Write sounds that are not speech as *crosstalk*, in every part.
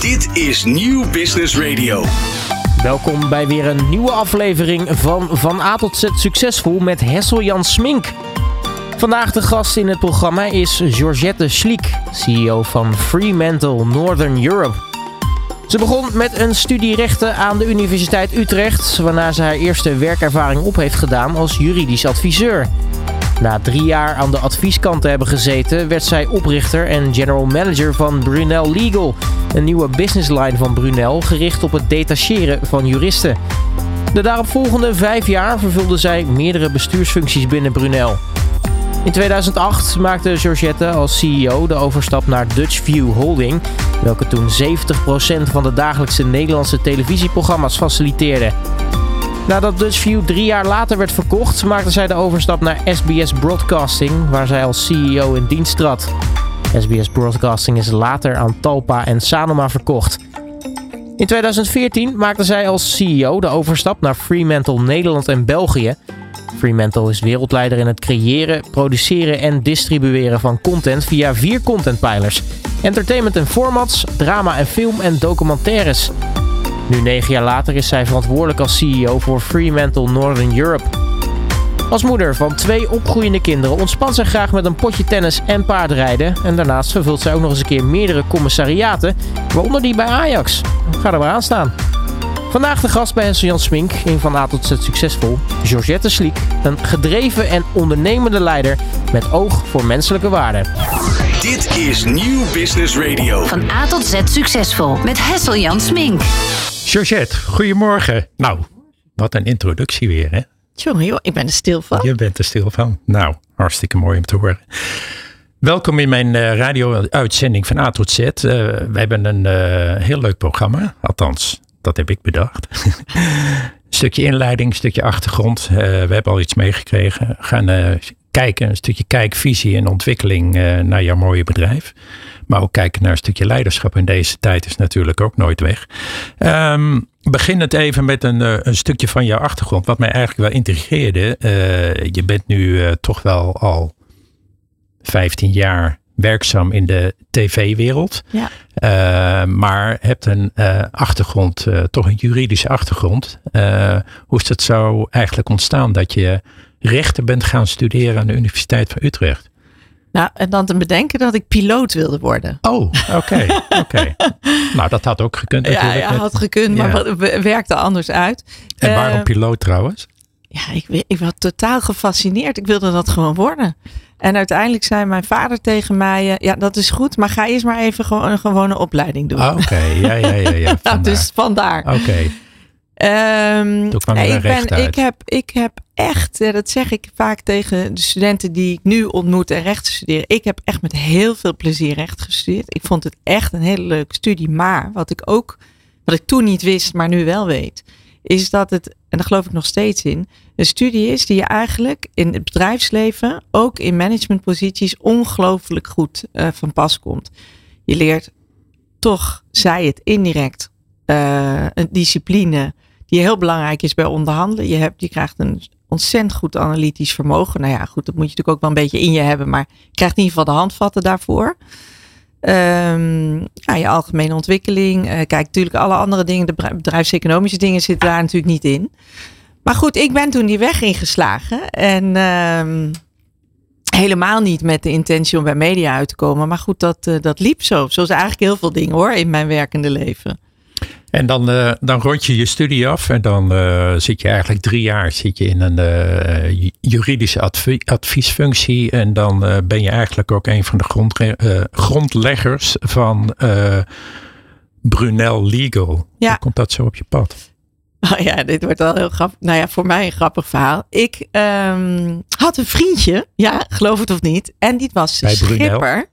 Dit is Nieuw Business Radio. Welkom bij weer een nieuwe aflevering van Van A tot Z Succesvol met Hessel Jan Smink. Vandaag de gast in het programma is Georgette Schliek, CEO van Fremantle Northern Europe. Ze begon met een studie rechten aan de Universiteit Utrecht, waarna ze haar eerste werkervaring op heeft gedaan als juridisch adviseur. Na drie jaar aan de advieskant te hebben gezeten, werd zij oprichter en general manager van Brunel Legal, een nieuwe businessline van Brunel gericht op het detacheren van juristen. De daaropvolgende vijf jaar vervulde zij meerdere bestuursfuncties binnen Brunel. In 2008 maakte Georgette als CEO de overstap naar Dutch View Holding, welke toen 70% van de dagelijkse Nederlandse televisieprogramma's faciliteerde. Nadat Dutchview drie jaar later werd verkocht, maakte zij de overstap naar SBS Broadcasting, waar zij als CEO in dienst trad. SBS Broadcasting is later aan Talpa en Sanoma verkocht. In 2014 maakte zij als CEO de overstap naar Fremantle Nederland en België. Fremantle is wereldleider in het creëren, produceren en distribueren van content via vier contentpijlers: entertainment en formats, drama en film en documentaires. Nu negen jaar later is zij verantwoordelijk als CEO voor Fremantle Northern Europe. Als moeder van twee opgroeiende kinderen ontspant zij graag met een potje tennis en paardrijden. En daarnaast vervult zij ook nog eens een keer meerdere commissariaten, waaronder die bij Ajax. Ga er maar aan staan. Vandaag de gast bij Hessel Jan Smink, in van A tot Z succesvol, Georgette Sliek, een gedreven en ondernemende leider met oog voor menselijke waarden. Dit is Nieuw Business Radio. Van A tot Z succesvol met Hessel Jan Smink. Georgette, goedemorgen. Nou, wat een introductie weer, hè? Jongen, joh, ik ben er stil van. Je bent er stil van. Nou, hartstikke mooi om te horen. Welkom in mijn uh, radio-uitzending van A tot Z. Uh, we hebben een uh, heel leuk programma. Althans, dat heb ik bedacht. een *laughs* stukje inleiding, een stukje achtergrond. we hebben al iets meegekregen. We gaan kijken, een stukje kijkvisie en ontwikkeling naar jouw mooie bedrijf. Maar ook kijken naar een stukje leiderschap in deze tijd is natuurlijk ook nooit weg. Um, begin het even met een, een, stukje van jouw achtergrond. Wat mij eigenlijk wel intrigeerde. Uh, je bent nu uh, toch wel al 15 jaar werkzaam in de tv-wereld. Ja. Uh, maar hebt een achtergrond, toch een juridische achtergrond. hoe is het zo eigenlijk ontstaan dat je rechten bent gaan studeren aan de Universiteit van Utrecht? Nou, en dan te bedenken dat ik piloot wilde worden. Oh, oké. Okay, *laughs* okay. nou, dat had ook gekund natuurlijk. Ja, ja had gekund, maar ja. het werkte anders uit. En waarom uh, piloot trouwens? Ja, ik, ik was totaal gefascineerd. Ik wilde dat gewoon worden. En uiteindelijk zei mijn vader tegen mij: uh, Ja, dat is goed, maar ga eerst maar even gewoon een gewone opleiding doen. Ah, oké, ja, ja, ja. ja *laughs* dus vandaar. Oké. Okay. Um, nee, ik, ben, ik, heb, ik heb echt, dat zeg ik vaak tegen de studenten die ik nu ontmoet en recht studeren. Ik heb echt met heel veel plezier recht gestudeerd. Ik vond het echt een hele leuke studie. Maar wat ik ook, wat ik toen niet wist, maar nu wel weet, is dat het, en daar geloof ik nog steeds in, een studie is die je eigenlijk in het bedrijfsleven, ook in managementposities, ongelooflijk goed uh, van pas komt. Je leert toch, zij het indirect, uh, een discipline die heel belangrijk is bij onderhandelen. Je, hebt, je krijgt een ontzettend goed analytisch vermogen. Nou ja, goed, dat moet je natuurlijk ook wel een beetje in je hebben, maar je krijgt in ieder geval de handvatten daarvoor. Um, ja, je algemene ontwikkeling. Uh, kijk, natuurlijk alle andere dingen, de bedrijfseconomische dingen zitten daar natuurlijk niet in. Maar goed, ik ben toen die weg ingeslagen. En um, helemaal niet met de intentie om bij media uit te komen. Maar goed, dat, uh, dat liep zo. Zoals eigenlijk heel veel dingen hoor in mijn werkende leven. En dan, uh, dan rond je je studie af en dan uh, zit je eigenlijk drie jaar zit je in een uh, juridische advie adviesfunctie. En dan ben je eigenlijk ook een van de grond, grondleggers van Brunel Legal. Ja. Hoe komt dat zo op je pad? *laughs* Oh ja, dit wordt wel heel grappig. Nou ja, voor mij een grappig verhaal. Ik um, had een vriendje, ja, geloof het of niet. En die was Bij schipper. Brunel?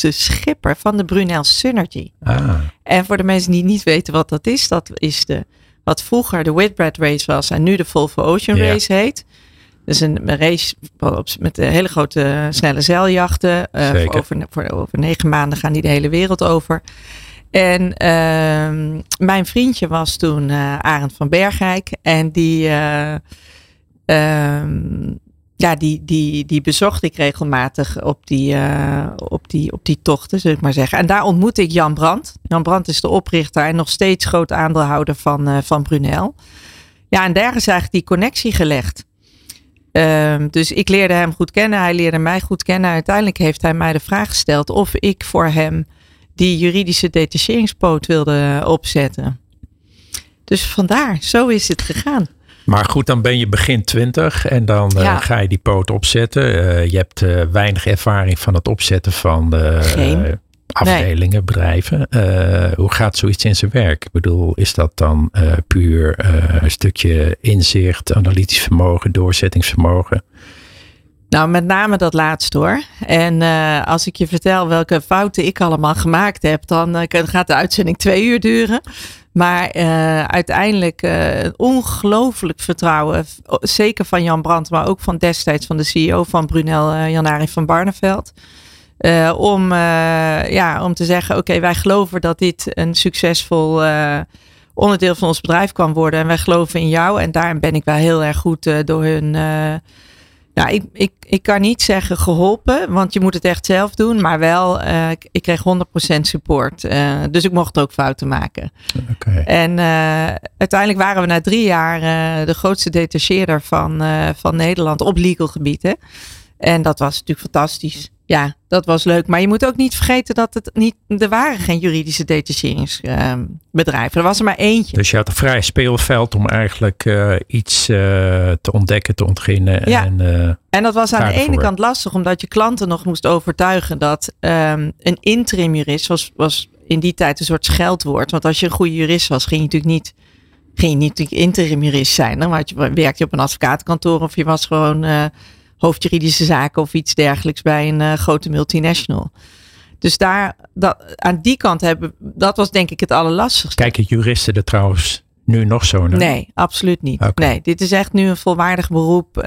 De schipper van de Brunel Synergy. Ah. En voor de mensen die niet weten wat dat is, dat is de, wat vroeger de Whitbread Race was en nu de Volvo Ocean Ja. Race heet. Dus een race met eh, hele grote snelle zeiljachten. Eh, voor over, voor over negen maanden gaan die de hele wereld over. En ehm, mijn vriendje was toen eh Arend van Bergijk. En die, eh, ehm, ja, die, die, die bezocht ik regelmatig op die, uh, op, die, op die tochten, zul ik maar zeggen. En daar ontmoette ik Jan Brandt. Jan Brandt is de oprichter en nog steeds groot aandeelhouder van, uh, van Brunel. Ja, en daar is eigenlijk die connectie gelegd. Um, dus ik leerde hem goed kennen, hij leerde mij goed kennen. Uiteindelijk heeft hij mij de vraag gesteld of ik voor hem die juridische detacheringspoot wilde opzetten. Dus vandaar, zo is het gegaan. Maar goed, dan ben je begin twintig en dan uh, ga je die poot opzetten. Uh, je hebt uh, weinig ervaring van het opzetten van afdelingen, nee. bedrijven. hoe gaat zoiets in zijn werk? Ik bedoel, is dat dan puur een stukje inzicht, analytisch vermogen, doorzettingsvermogen? Nou, met name dat laatste hoor. En uh, als ik je vertel welke fouten ik allemaal gemaakt heb, dan uh, gaat de uitzending twee uur duren. Maar uh, uiteindelijk ongelooflijk vertrouwen, zeker van Jan Brandt, maar ook van destijds van de CEO van Brunel, Janari van Barneveld. om, ja, om te zeggen, oké, wij geloven dat dit een succesvol onderdeel van ons bedrijf kan worden. En wij geloven in jou. En daarin ben ik wel heel erg goed door hun nou, ik, ik, ik kan niet zeggen geholpen, want je moet het echt zelf doen. Maar wel, uh, ik, kreeg 100% support. Uh, dus ik mocht ook fouten maken. Okay. En uh, uiteindelijk waren we na drie jaar de grootste detacheerder van, van Nederland op legal gebied. Hè? En dat was natuurlijk fantastisch ja, dat was leuk. Maar je moet ook niet vergeten dat het niet. Er waren geen juridische detacheringsbedrijven. er was er maar eentje. Dus je had een vrij speelveld om eigenlijk uh, iets uh, te ontdekken, te ontginnen. Ja. En, uh, en dat was aan de ene kant lastig, omdat je klanten nog moest overtuigen dat um, een interim jurist was, was in die tijd een soort scheldwoord. Want als je een goede jurist was, ging je natuurlijk niet. Ging je niet interim jurist zijn. Dan je, werkte je op een advocatenkantoor of je was gewoon hoofdjuridische zaken of iets dergelijks bij een uh, grote multinational. Dus daar, dat, aan die kant hebben, dat was denk ik het allerlastigste. Kijken juristen er trouwens nu nog zo naar? Nee, absoluut niet. Okay. Nee, dit is echt nu een volwaardig beroep uh,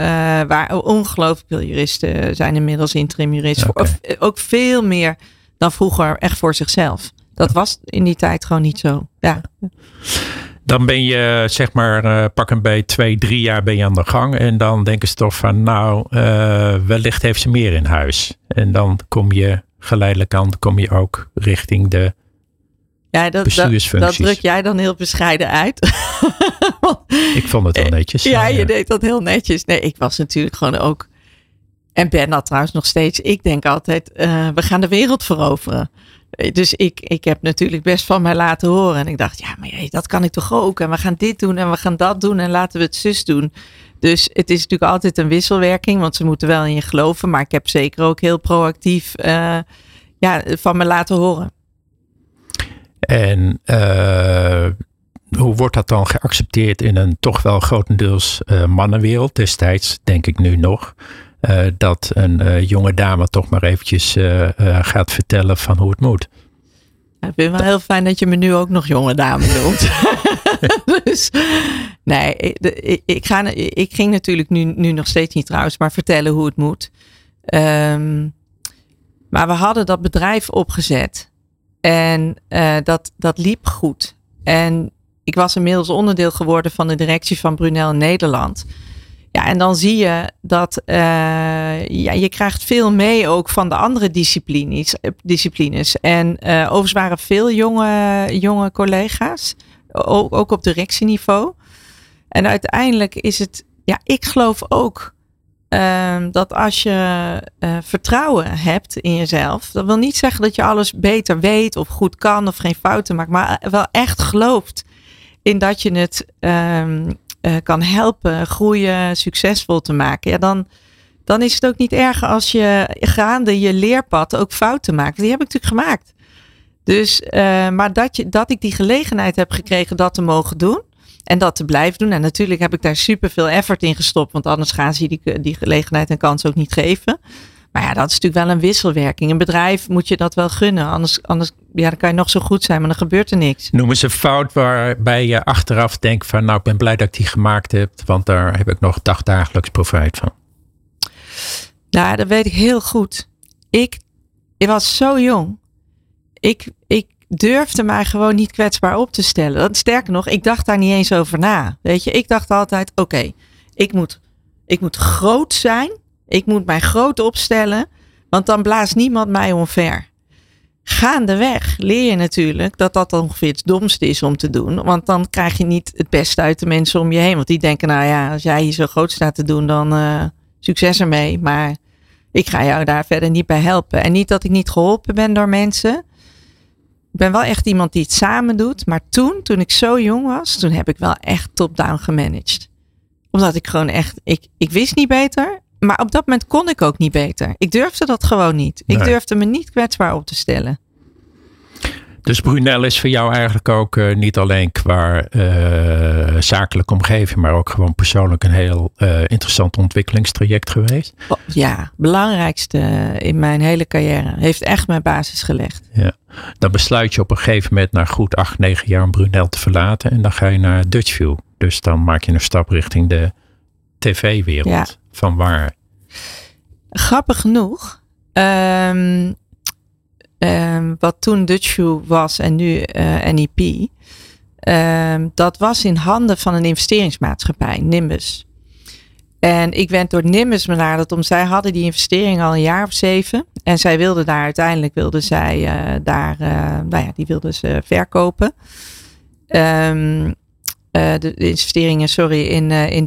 waar ongelooflijk veel juristen zijn inmiddels interim juristen. Okay. Ook, ook veel meer dan vroeger echt voor zichzelf. Dat was in die tijd gewoon niet zo. Ja. Dan ben je zeg maar uh, pak een bij twee, drie jaar ben je aan de gang. En dan denken ze toch van nou, uh, wellicht heeft ze meer in huis. En dan kom je geleidelijk aan, kom je ook richting de ja, dat, dat, dat, druk jij dan heel bescheiden uit. *laughs* ik vond het wel netjes. Ja, ja, je deed dat heel netjes. Nee, ik was natuurlijk gewoon ook. En ben dat trouwens nog steeds. Ik denk altijd, uh, we gaan de wereld veroveren. Dus ik, ik heb natuurlijk best van mij laten horen. En ik dacht, ja, maar dat kan ik toch ook. En we gaan dit doen en we gaan dat doen en laten we het zus doen. Dus het is natuurlijk altijd een wisselwerking, want ze moeten wel in je geloven. Maar ik heb zeker ook heel proactief uh, ja, van me laten horen. En uh, hoe wordt dat dan geaccepteerd in een toch wel grotendeels mannenwereld destijds, denk ik nu nog? Uh, dat een uh, jonge dame toch maar eventjes uh, gaat vertellen van hoe het moet. ik vind het wel heel fijn dat je me nu ook nog jonge dame *laughs* noemt. *laughs* dus nee, ik, ik, ga, ik ging natuurlijk nu, nu nog steeds niet trouwens, maar vertellen hoe het moet. Um, maar we hadden dat bedrijf opgezet en dat, dat liep goed. En ik was inmiddels onderdeel geworden van de directie van Brunel Nederland. Ja, en dan zie je dat uh, ja, je krijgt veel mee ook van de andere disciplines. Eh, disciplines. En uh, overigens waren veel jonge, jonge collega's, ook, ook op directieniveau. En uiteindelijk is het, ja, ik geloof ook uh, dat als je vertrouwen hebt in jezelf, dat wil niet zeggen dat je alles beter weet of goed kan of geen fouten maakt, maar wel echt gelooft in dat je het um, uh, kan helpen groeien, succesvol te maken, ja, dan, dan is het ook niet erg als je gaande je leerpad ook fouten maakt. Die heb ik natuurlijk gemaakt. Dus, uh, maar dat, je, dat ik die gelegenheid heb gekregen dat te mogen doen. En dat te blijven doen. En natuurlijk heb ik daar super veel effort in gestopt. Want anders gaan ze die, die gelegenheid en kans ook niet geven. Maar ja, dat is natuurlijk wel een wisselwerking. Een bedrijf moet je dat wel gunnen. Anders, anders ja, dan kan je nog zo goed zijn, maar dan gebeurt er niks. Noem eens een fout waarbij je achteraf denkt van... nou, ik ben blij dat ik die gemaakt heb. Want daar heb ik nog dagdagelijks profijt van. Nou, dat weet ik heel goed. Ik, ik was zo jong. Ik, ik durfde mij gewoon niet kwetsbaar op te stellen. Sterker nog, ik dacht daar niet eens over na. Weet je, ik dacht altijd, oké, ik moet Ik moet groot zijn. Ik moet mij groot opstellen. Want dan blaast niemand mij omver. Gaandeweg leer je natuurlijk dat dat ongeveer het domste is om te doen. Want dan krijg je niet het beste uit de mensen om je heen. Want die denken, nou ja, als jij hier zo groot staat te doen, dan uh, succes ermee. Maar ik ga jou daar verder niet bij helpen. En niet dat ik niet geholpen ben door mensen. Ik ben wel echt iemand die het samen doet. Maar toen, toen ik zo jong was, toen heb ik wel echt top-down gemanaged. Omdat ik gewoon echt, ik, ik wist niet beter. Maar op dat moment kon ik ook niet beter. Ik durfde dat gewoon niet. Ik durfde me niet kwetsbaar op te stellen. Dus Brunel is voor jou eigenlijk ook uh, niet alleen qua uh, zakelijke omgeving, maar ook gewoon persoonlijk een heel uh, interessant ontwikkelingstraject geweest. Oh, ja, belangrijkste in mijn hele carrière. Heeft echt mijn basis gelegd. Ja. Dan besluit je op een gegeven moment na goed acht, negen jaar om Brunel te verlaten en dan ga je naar Dutchview. Dus dan maak je een stap richting de tv-wereld. Ja. Van waar? Grappig genoeg. Um, um, wat toen Dutchview was en nu uh, eh, NEP. Um, ehm, dat was in handen van een investeringsmaatschappij, Nimbus. En ik werd door Nimbus benaderd om zij hadden die investering al een jaar of zeven. En zij wilden daar uiteindelijk, wilden zij uh, daar, uh, nou ja, die wilden ze verkopen. Um, de, de, investeringen, sorry, in, in.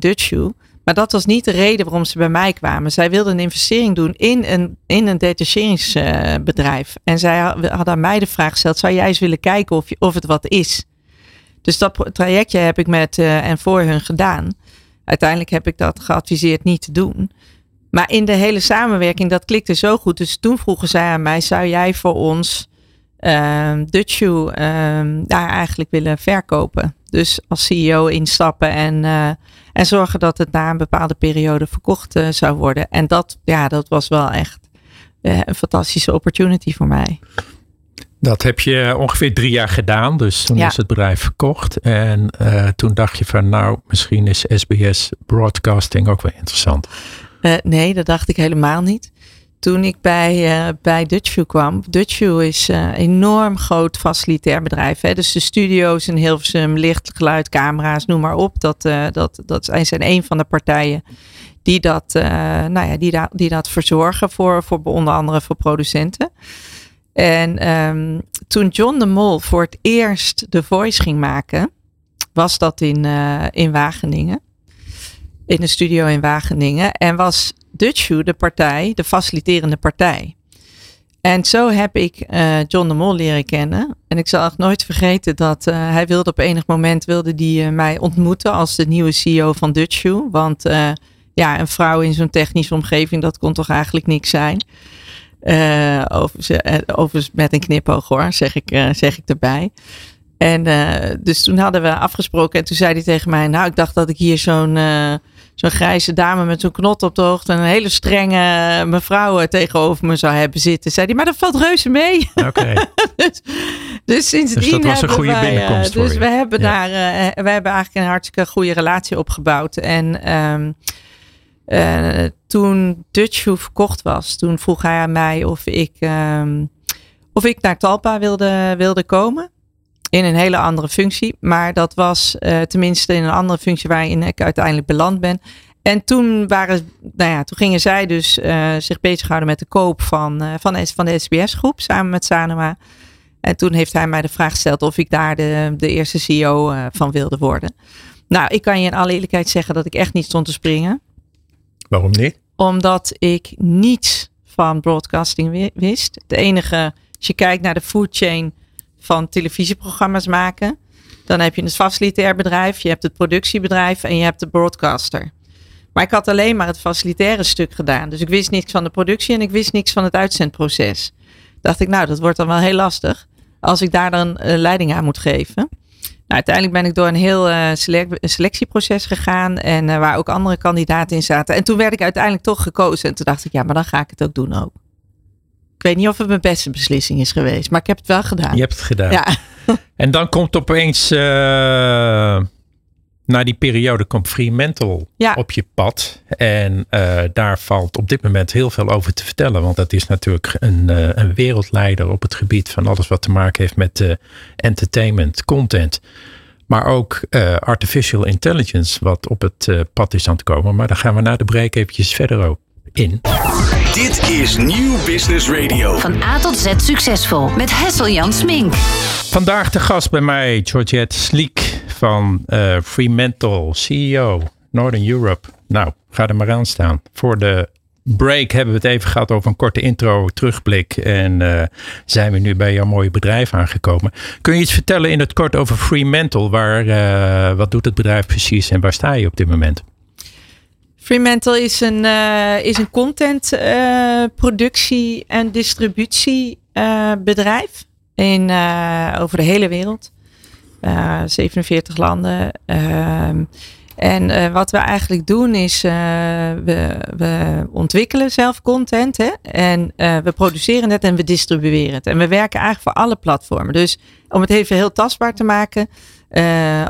Maar dat was niet de reden waarom ze bij mij kwamen. Zij wilden een investering doen in een, in een detacheringsbedrijf. en zij hadden aan mij de vraag gesteld: zou jij eens willen kijken of, je, of het wat is? Dus dat trajectje heb ik met uh, en voor hun gedaan. Uiteindelijk heb ik dat geadviseerd niet te doen. Maar in de hele samenwerking, dat klikte zo goed. Dus toen vroegen zij aan mij: zou jij voor ons uh, Dutchu uh, daar eigenlijk willen verkopen? Dus als CEO instappen en, uh, en zorgen dat het na een bepaalde periode verkocht uh, zou worden. En dat, ja, dat was wel echt uh, een fantastische opportunity voor mij. Dat heb je ongeveer drie jaar gedaan. Dus toen ja. is het bedrijf verkocht. En toen dacht je van nou, misschien is SBS Broadcasting ook wel interessant. nee, dat dacht ik helemaal niet toen ik bij, uh, bij Dutchview kwam. Dutchview is een uh, enorm groot facilitair bedrijf. Hè? Dus de studio's in Hilversum, licht, geluid, camera's, noem maar op. Dat, uh, dat, dat zijn, een van de partijen die dat, nou ja, die, da die dat verzorgen voor, voor onder andere voor producenten. En um, toen John de Mol voor het eerst de Voice ging maken, was dat in, in Wageningen. In een studio in Wageningen. En was Dutchview de partij, de faciliterende partij. En zo heb ik uh, John de Mol leren kennen. En ik zal echt nooit vergeten dat uh, hij wilde op enig moment wilde die, uh, mij ontmoeten als de nieuwe CEO van Dutchview. Want ja, een vrouw in zo'n technische omgeving, dat kon toch eigenlijk niks zijn. overigens met een knipoog hoor, zeg ik, zeg ik erbij. En dus toen hadden we afgesproken en toen zei hij tegen mij, nou ik dacht dat ik hier zo'n zo'n grijze dame met zo'n knot op de hoogte en een hele strenge mevrouw eh, tegenover me zou hebben zitten. Zei hij, maar dat valt reuze mee. Oké. *laughs* dus, dus sindsdien dus dat was een goede wij, binnenkomst Dus we hebben daar, uh, we hebben eigenlijk een hartstikke goede relatie opgebouwd. En um, uh, toen Dutchview verkocht was, toen vroeg hij aan mij of ik, um, of ik naar Talpa wilde, wilde komen in een hele andere functie. Maar dat was uh, tenminste in een andere functie waarin ik uiteindelijk beland ben. En toen, waren, nou ja, toen gingen zij dus uh, zich bezighouden met de koop van, uh, van, van de SBS-groep samen met Sanoma. En toen heeft hij mij de vraag gesteld of ik daar de, de eerste CEO van wilde worden. Nou, ik kan je in alle eerlijkheid zeggen dat ik echt niet stond te springen. Waarom niet? Omdat ik niets van broadcasting wist. De enige, als je kijkt naar de food chain van televisieprogramma's maken. Dan heb je het facilitair bedrijf, je hebt het productiebedrijf en je hebt de broadcaster. Maar ik had alleen maar het facilitaire stuk gedaan. Dus ik wist niks van de productie en ik wist niks van het uitzendproces. Dacht ik, nou, dat wordt dan wel heel lastig als ik daar dan uh, leiding aan moet geven. Nou, uiteindelijk ben ik door een heel uh, selectieproces gegaan en uh, waar ook andere kandidaten in zaten. En toen werd ik uiteindelijk toch gekozen. En toen dacht ik, ja, maar dan ga ik het ook doen ook. Ik weet niet of het mijn beste beslissing is geweest, maar ik heb het wel gedaan. Je hebt het gedaan. Ja. *laughs* En dan komt opeens, uh, na die periode, komt Fremantle ja. op je pad. En uh, daar valt op dit moment heel veel over te vertellen. Want dat is natuurlijk een, uh, een wereldleider op het gebied van alles wat te maken heeft met entertainment, content. Maar ook artificial intelligence, wat op het pad is aan te komen. Maar daar gaan we na de break eventjes verder op in. Dit is Nieuw Business Radio. Van A tot Z succesvol met Hessel Jan Smink. Vandaag de gast bij mij, Georgette Sliek van uh, Fremantle, CEO Northern Europe. Nou, ga er maar aan staan. Voor de break hebben we het even gehad over een korte intro, terugblik. En uh, zijn we nu bij jouw mooie bedrijf aangekomen. Kun je iets vertellen in het kort over Fremantle? Waar, uh, wat doet het bedrijf precies en waar sta je op dit moment? Fremantle is een, uh, is een content uh, productie en distributiebedrijf in over de hele wereld. 47 landen. Ehm, en wat we eigenlijk doen is, we, we ontwikkelen zelf content hè? en we produceren het en we distribueren het. En we werken eigenlijk voor alle platformen. Dus om het even heel tastbaar te maken,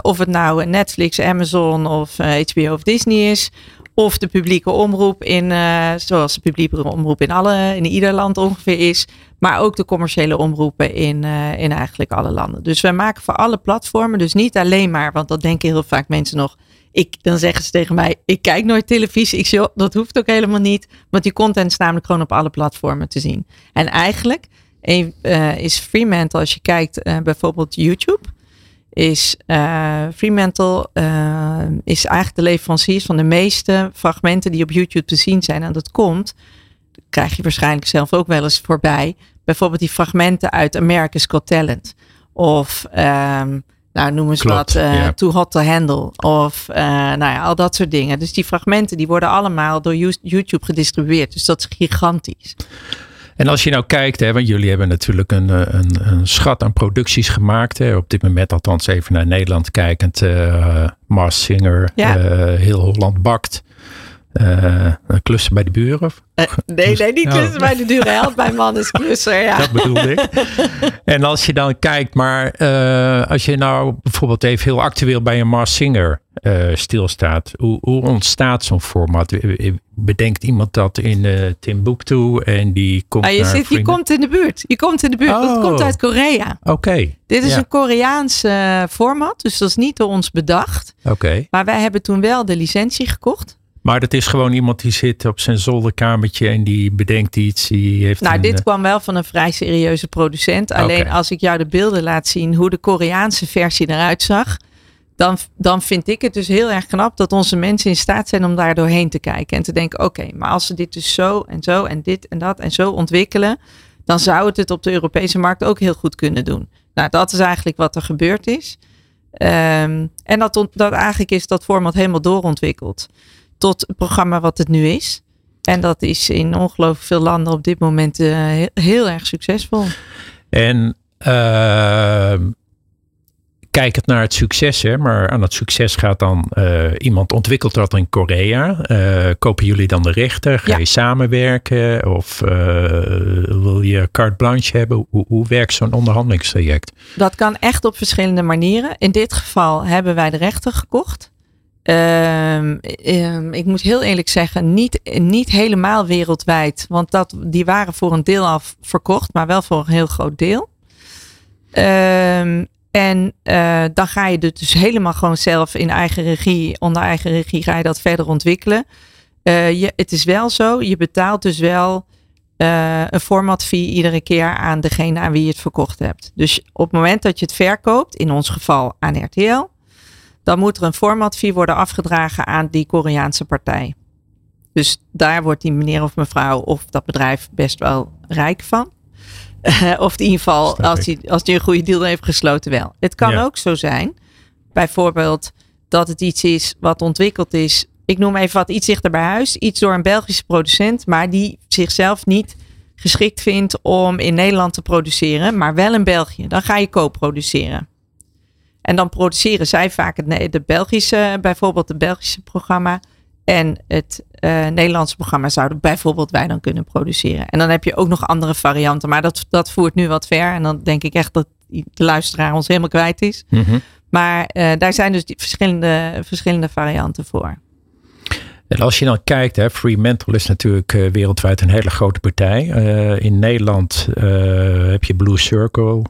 of het nou Netflix, Amazon of HBO of Disney is, of de publieke omroep in, uh, zoals de publieke omroep in, alle, in ieder land ongeveer is. Maar ook de commerciële omroepen in, uh, in eigenlijk alle landen. Dus wij maken voor alle platformen. Dus niet alleen maar, want dat denken heel vaak mensen nog. Ik, dan zeggen ze tegen mij, ik kijk nooit televisie. Ik zeg, dat hoeft ook helemaal niet. Want die content is namelijk gewoon op alle platformen te zien. En eigenlijk uh, is Fremantle, als je kijkt bijvoorbeeld YouTube is uh, Fremantle uh, is eigenlijk de leverancier van de meeste fragmenten die op YouTube te zien zijn. En dat komt, dat krijg je waarschijnlijk zelf ook wel eens voorbij. Bijvoorbeeld die fragmenten uit America's Got Talent. Of um, nou, noem eens wat, uh, Too Hot to Handle. Of nou ja, al dat soort dingen. Dus die fragmenten die worden allemaal door YouTube gedistribueerd. Dus dat is gigantisch. En als je nou kijkt, hè, want jullie hebben natuurlijk een, eh, een, een schat aan producties gemaakt. Hè, op dit moment althans even naar Nederland kijkend. Uh, Mars Singer, ja. uh, Heel Holland Bakt. Uh, klussen bij de buren? Uh, nee, nee, niet klussen bij de buren. Help mijn man is klusser, ja. Dat bedoel ik. *laughs* en als je dan kijkt, maar uh, als je nou bijvoorbeeld even heel actueel bij een Mars Singer stilstaat. Hoe, hoe ontstaat zo'n format? Bedenkt iemand dat in Timbuktu en die komt ah, je, naar zit, je komt in de buurt. Je komt in de buurt. Oh. Dat komt uit Korea. Oké. Dit is een Koreaans format, dus dat is niet door ons bedacht. Oké. Maar wij hebben toen wel de licentie gekocht. Maar dat is gewoon iemand die zit op zijn zolderkamertje en die bedenkt iets. Die heeft nou, dit uh... kwam wel van een vrij serieuze producent. Alleen okay. als ik jou de beelden laat zien hoe de Koreaanse versie eruit zag. Dan, dan vind ik het dus heel erg knap dat onze mensen in staat zijn om daar doorheen te kijken. En te denken, oké, okay, maar als ze dit dus zo en zo en dit en dat en zo ontwikkelen. Dan zou het het op de Europese markt ook heel goed kunnen doen. Nou, dat is eigenlijk wat er gebeurd is. Um, en dat, dat eigenlijk is dat format helemaal doorontwikkeld tot het programma wat het nu is. En dat is in ongelooflijk veel landen op dit moment uh, heel, heel, erg succesvol. En uh, kijk het naar het succes, hè, maar aan het succes gaat dan uh, iemand ontwikkelt dat in Korea. kopen jullie dan de rechten? Ga je ja. samenwerken? Of wil je carte blanche hebben? Hoe, hoe werkt zo'n onderhandelingstraject? Dat kan echt op verschillende manieren. In dit geval hebben wij de rechten gekocht. Um, um, ik moet heel eerlijk zeggen, niet, niet helemaal wereldwijd. Want dat, die waren voor een deel af verkocht, maar wel voor een heel groot deel. Um, en uh, dan ga je het dus helemaal gewoon zelf in eigen regie, onder eigen regie, ga je dat verder ontwikkelen. Uh, je, het is wel zo, je betaalt dus wel uh, een format fee iedere keer aan degene aan wie je het verkocht hebt. Dus op het moment dat je het verkoopt, in ons geval aan RTL, dan moet er een formatfee worden afgedragen aan die Koreaanse partij. Dus daar wordt die meneer of mevrouw of dat bedrijf best wel rijk van. of in ieder geval, als hij, als hij een goede deal heeft gesloten, wel. Het kan ja. ook zo zijn, bijvoorbeeld, dat het iets is wat ontwikkeld is. Ik noem even wat iets dichter bij huis. Iets door een Belgische producent, maar die zichzelf niet geschikt vindt om in Nederland te produceren, maar wel in België. Dan ga je co-produceren. En dan produceren zij vaak het de Belgische, bijvoorbeeld het Belgische programma. En het uh, Nederlandse programma zouden bijvoorbeeld wij dan kunnen produceren. En dan heb je ook nog andere varianten. Maar dat, dat voert nu wat ver. En dan denk ik echt dat de luisteraar ons helemaal kwijt is. Mm -hmm. Maar uh, daar zijn dus die verschillende, verschillende varianten voor. En als je dan kijkt, hè, Fremantle is natuurlijk uh, wereldwijd een hele grote partij. Uh, in Nederland uh, heb je Blue Circle,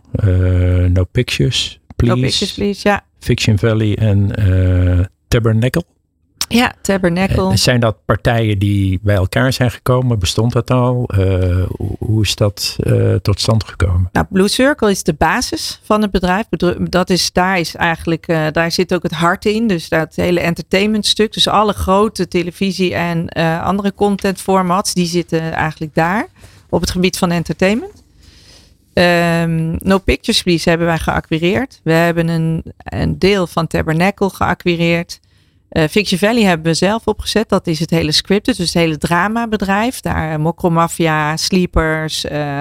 No Pictures, Please. No Pictures, Please, ja. Fiction Valley en Tabernacle. Ja, Tabernacle. zijn dat partijen die bij elkaar zijn gekomen? Bestond dat al? Uh, hoe is dat uh, tot stand gekomen? Nou, Blue Circle is de basis van het bedrijf. Dat is, daar, is eigenlijk, uh, daar zit ook het hart in. Dus dat hele entertainmentstuk. Dus alle grote televisie en andere content formats, die zitten eigenlijk daar. Op het gebied van entertainment. Um, no Pictures Please hebben wij geacquireerd. We hebben een, een deel van Tabernacle geacquireerd. Uh, Fiction Valley hebben we zelf opgezet. Dat is het hele scripted, dus het hele dramabedrijf. Daar uh, Mokromafia, Sleepers, uh,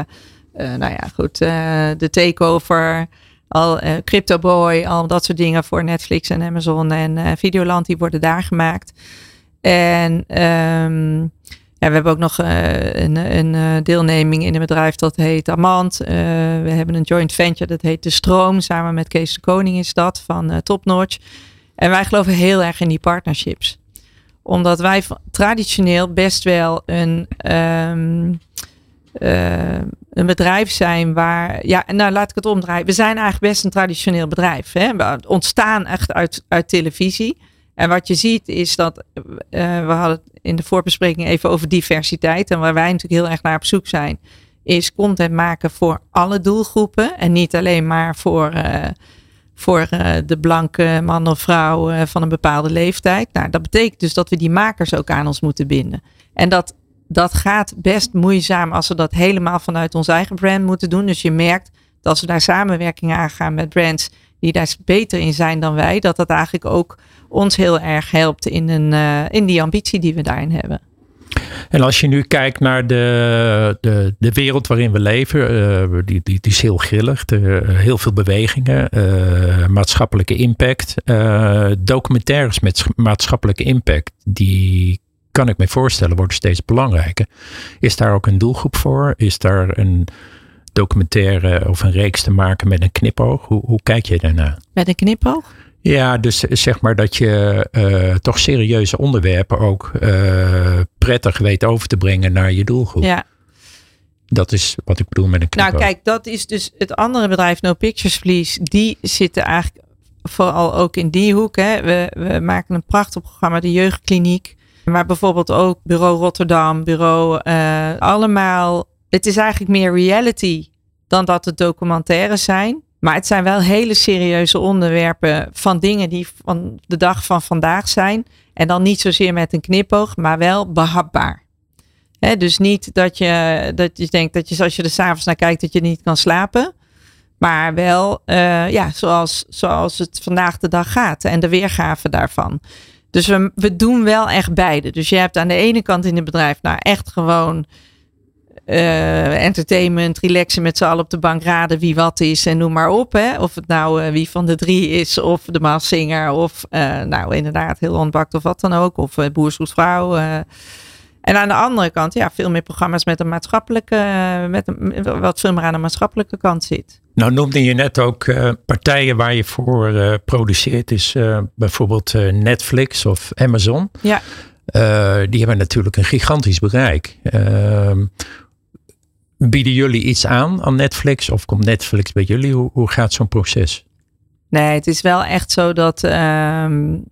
nou ja, goed, de Takeover, al, Crypto Boy, al dat soort dingen voor Netflix en Amazon en Videoland, die worden daar gemaakt. En um, we hebben ook nog een, een deelneming in een bedrijf dat heet Amant. we hebben een joint venture dat heet De Stroom. Samen met Kees de Koning is dat van Top Notch. En wij geloven heel erg in die partnerships. Omdat wij traditioneel best wel een, uh, een bedrijf zijn waar. Ja, nou laat ik het omdraaien. We zijn eigenlijk best een traditioneel bedrijf. Hè? We ontstaan echt uit, uit televisie. En wat je ziet is dat. Uh, we hadden het in de voorbespreking even over diversiteit. En waar wij natuurlijk heel erg naar op zoek zijn. Is content maken voor alle doelgroepen. En niet alleen maar voor. Uh, voor uh, de blanke man of vrouw van een bepaalde leeftijd. Nou, dat betekent dus dat we die makers ook aan ons moeten binden. En dat, dat gaat best moeizaam als we dat helemaal vanuit ons eigen brand moeten doen. Dus je merkt dat als we daar samenwerking aangaan met brands die daar beter in zijn dan wij, dat dat eigenlijk ook ons heel erg helpt in, een, uh, in die ambitie die we daarin hebben. En als je nu kijkt naar de, de, de wereld waarin we leven, uh, die, die, die is heel grillig. De, heel veel bewegingen, uh, maatschappelijke impact. Uh, documentaires met maatschappelijke impact, die kan ik me voorstellen worden steeds belangrijker. Is daar ook een doelgroep voor? Is daar een documentaire of een reeks te maken met een knipoog? Hoe, hoe kijk je daarna? Met een knipoog? Ja, dus zeg maar dat je uh, toch serieuze onderwerpen ook uh, prettig weet over te brengen naar je doelgroep. Ja. Dat is wat ik bedoel met een knip. Nou kijk, dat is dus het andere bedrijf No Pictures Vlies. Die zitten eigenlijk vooral ook in die hoek. Hè. We, we maken een prachtig programma, de Jeugdkliniek. Maar bijvoorbeeld ook Bureau Rotterdam, Bureau uh, allemaal. Het is eigenlijk meer reality dan dat het documentaires zijn. Maar het zijn wel hele serieuze onderwerpen van dingen die van de dag van vandaag zijn. En dan niet zozeer met een knipoog, maar wel behapbaar. dus niet dat je, dat je denkt dat je als je er s'avonds naar kijkt dat je niet kan slapen. Maar wel uh, ja, zoals, zoals het vandaag de dag gaat en de weergave daarvan. Dus we, we doen wel echt beide. Dus je hebt aan de ene kant in het bedrijf nou echt gewoon uh, entertainment, relaxen met z'n allen op de bank, raden wie wat is en noem maar op. Hè. Of het nou uh, wie van de drie is, of de Maaszinger, of uh, nou inderdaad heel ontbakt of wat dan ook. Of uh, Boer vrouw. En aan de andere kant, ja, veel meer programma's met een maatschappelijke, met een, wat veel meer aan de maatschappelijke kant zit. Nou noemde je net ook partijen waar je voor produceert, is bijvoorbeeld Netflix of Amazon. Ja. die hebben natuurlijk een gigantisch bereik. Ehm, Bieden jullie iets aan aan Netflix of komt Netflix bij jullie? Hoe, hoe gaat zo'n proces? Nee, het is wel echt zo dat um,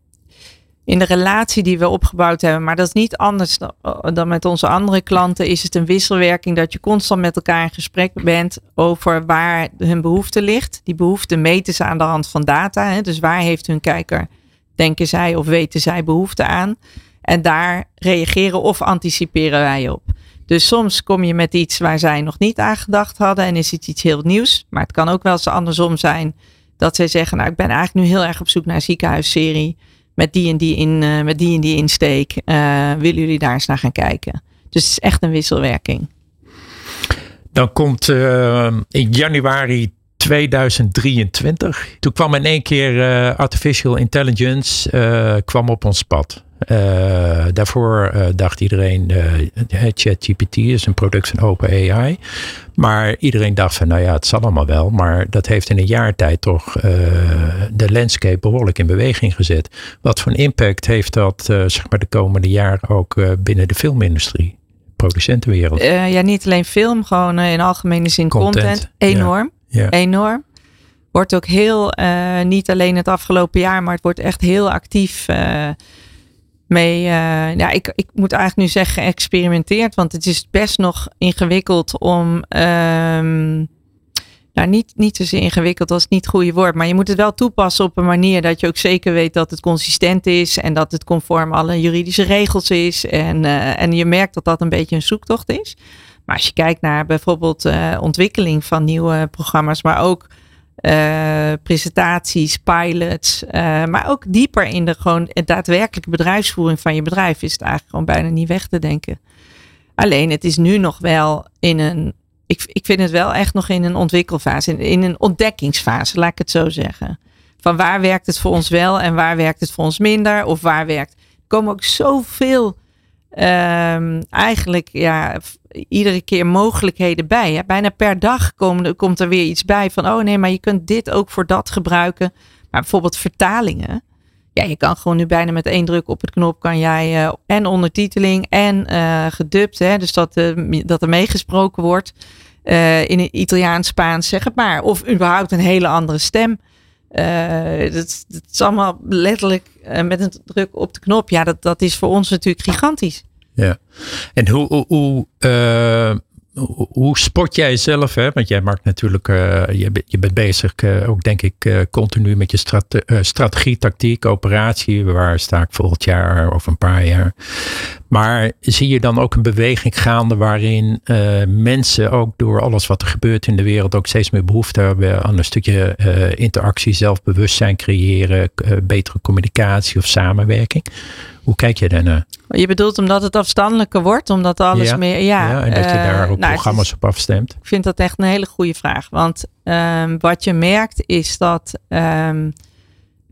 in de relatie die we opgebouwd hebben, maar dat is niet anders dan, dan, met onze andere klanten, is het een wisselwerking dat je constant met elkaar in gesprek bent over waar hun behoefte ligt. Die behoefte meten ze aan de hand van data. Hè? Dus waar heeft hun kijker, denken zij of weten zij behoefte aan? En daar reageren of anticiperen wij op. Dus soms kom je met iets waar zij nog niet aan gedacht hadden en is het iets heel nieuws. Maar het kan ook wel eens andersom zijn dat zij zeggen, nou ik ben eigenlijk nu heel erg op zoek naar een ziekenhuisserie met die en die, in, uh, met die, en die insteek. Uh, willen jullie daar eens naar gaan kijken? Dus het is echt een wisselwerking. Dan komt uh, in januari 2023. Toen kwam in één keer artificial intelligence kwam op ons pad. Uh, daarvoor uh, dacht iedereen, uh, ChatGPT is een product van OpenAI. Maar iedereen dacht van, nou ja, het zal allemaal wel. Maar dat heeft in een jaar tijd toch de landscape behoorlijk in beweging gezet. Wat voor impact heeft dat zeg maar de komende jaren ook binnen de filmindustrie, producentenwereld? ja, niet alleen film, gewoon in algemene zin content. content enorm, ja. enorm. wordt ook heel, niet alleen het afgelopen jaar, maar het wordt echt heel actief mee. ja, ik, ik moet eigenlijk nu zeggen geëxperimenteerd, want het is best nog ingewikkeld om. Ehm, nou, niet, niet zozeer ingewikkeld als het niet het goede woord. Maar je moet het wel toepassen op een manier dat je ook zeker weet dat het consistent is. En dat het conform alle juridische regels is. En, uh, en je merkt dat dat een beetje een zoektocht is. Maar als je kijkt naar bijvoorbeeld uh, ontwikkeling van nieuwe programma's, maar ook uh, presentaties, pilots, maar ook dieper in de gewoon daadwerkelijke bedrijfsvoering van je bedrijf, is het eigenlijk gewoon bijna niet weg te denken. Alleen het is nu nog wel in een ik, ik vind het wel echt nog in een ontwikkelfase, in, in een ontdekkingsfase, laat ik het zo zeggen. Van waar werkt het voor ons wel en waar werkt het voor ons minder? Of waar werkt. Er komen ook zoveel, um, eigenlijk, ja, iedere keer mogelijkheden bij. Hè? Bijna per dag komt er weer iets bij van, oh nee, maar je kunt dit ook voor dat gebruiken. Maar bijvoorbeeld vertalingen. Ja, je kan gewoon nu bijna met één druk op het knop kan jij uh, en ondertiteling en uh, gedubt, hè, dus dat, uh, dat er meegesproken wordt in het Italiaans, Spaans, zeg het maar. Of überhaupt een hele andere stem. dat, dat, is allemaal letterlijk met een druk op de knop. Ja, dat, dat is voor ons natuurlijk gigantisch. Ja, en hoe, hoe, hoe hoe spot jij zelf? Hè? Want jij maakt natuurlijk, uh, je, je, bent bezig uh, ook denk ik continu met je strate strategie, tactiek, operatie. Waar sta ik volgend jaar of een paar jaar? Maar zie je dan ook een beweging gaande waarin mensen ook door alles wat er gebeurt in de wereld ook steeds meer behoefte hebben aan een stukje interactie, zelfbewustzijn creëren, betere communicatie of samenwerking? Hoe kijk je daarnaar? Je bedoelt omdat het afstandelijker wordt, omdat alles meer. Ja, ja, en dat je daar ook nou, programma's op afstemt. Ik vind dat echt een hele goede vraag. Want um, wat je merkt is dat um,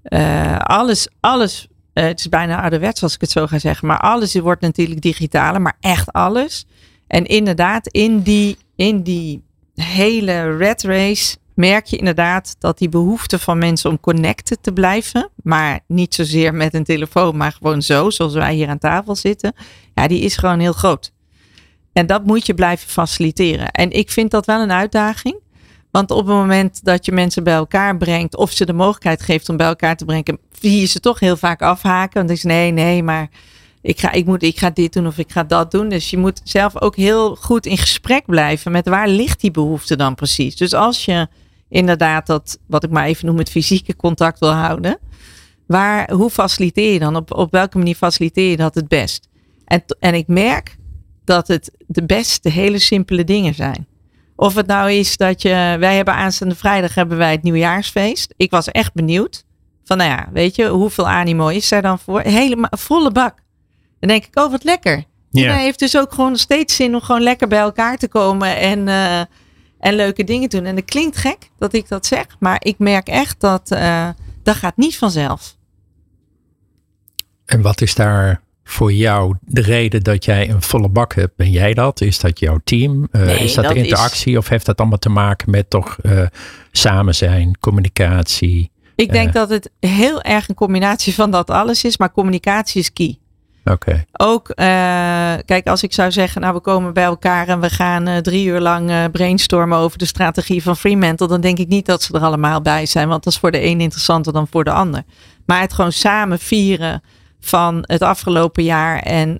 uh, alles, alles uh, het is bijna ouderwets als ik het zo ga zeggen, maar alles wordt natuurlijk digitaler, maar echt alles. En inderdaad, in die, in die hele red race merk je inderdaad dat die behoefte van mensen om connected te blijven, maar niet zozeer met een telefoon, maar gewoon zo, zoals wij hier aan tafel zitten, ja, die is gewoon heel groot. En dat moet je blijven faciliteren. En ik vind dat wel een uitdaging. Want op het moment dat je mensen bij elkaar brengt, of ze de mogelijkheid geeft om bij elkaar te brengen, zie je ze toch heel vaak afhaken. Want is nee, nee, maar ik ga, ik, moet, ik ga dit doen of ik ga dat doen. Dus je moet zelf ook heel goed in gesprek blijven met waar ligt die behoefte dan precies. Dus als je inderdaad dat, wat ik maar even noem, het fysieke contact wil houden. Waar, hoe faciliteer je dan? Op, op welke manier faciliteer je dat het best? En, en ik merk dat het de beste hele simpele dingen zijn. Of het nou is dat je, wij hebben aanstaande vrijdag hebben wij het nieuwjaarsfeest. Ik was echt benieuwd. Van nou ja, weet je, hoeveel animo is er dan voor? Helemaal volle bak. Dan denk ik, oh wat lekker. Ja. Hij heeft dus ook gewoon steeds zin om gewoon lekker bij elkaar te komen en, uh, en leuke dingen doen. En het klinkt gek dat ik dat zeg, maar ik merk echt dat uh, dat gaat niet vanzelf. En wat is daar voor jou de reden dat jij een volle bak hebt? Ben jij dat? Is dat jouw team? Uh, is dat, de interactie? Of heeft dat allemaal te maken met toch uh, samen zijn, communicatie? Ik denk dat het heel erg een combinatie van dat alles is, maar communicatie is key. Oké. Ook, kijk, als ik zou zeggen, nou we komen bij elkaar en we gaan drie uur lang brainstormen over de strategie van Fremantle, dan denk ik niet dat ze er allemaal bij zijn, want dat is voor de een interessanter dan voor de ander. Maar het gewoon samen vieren van het afgelopen jaar en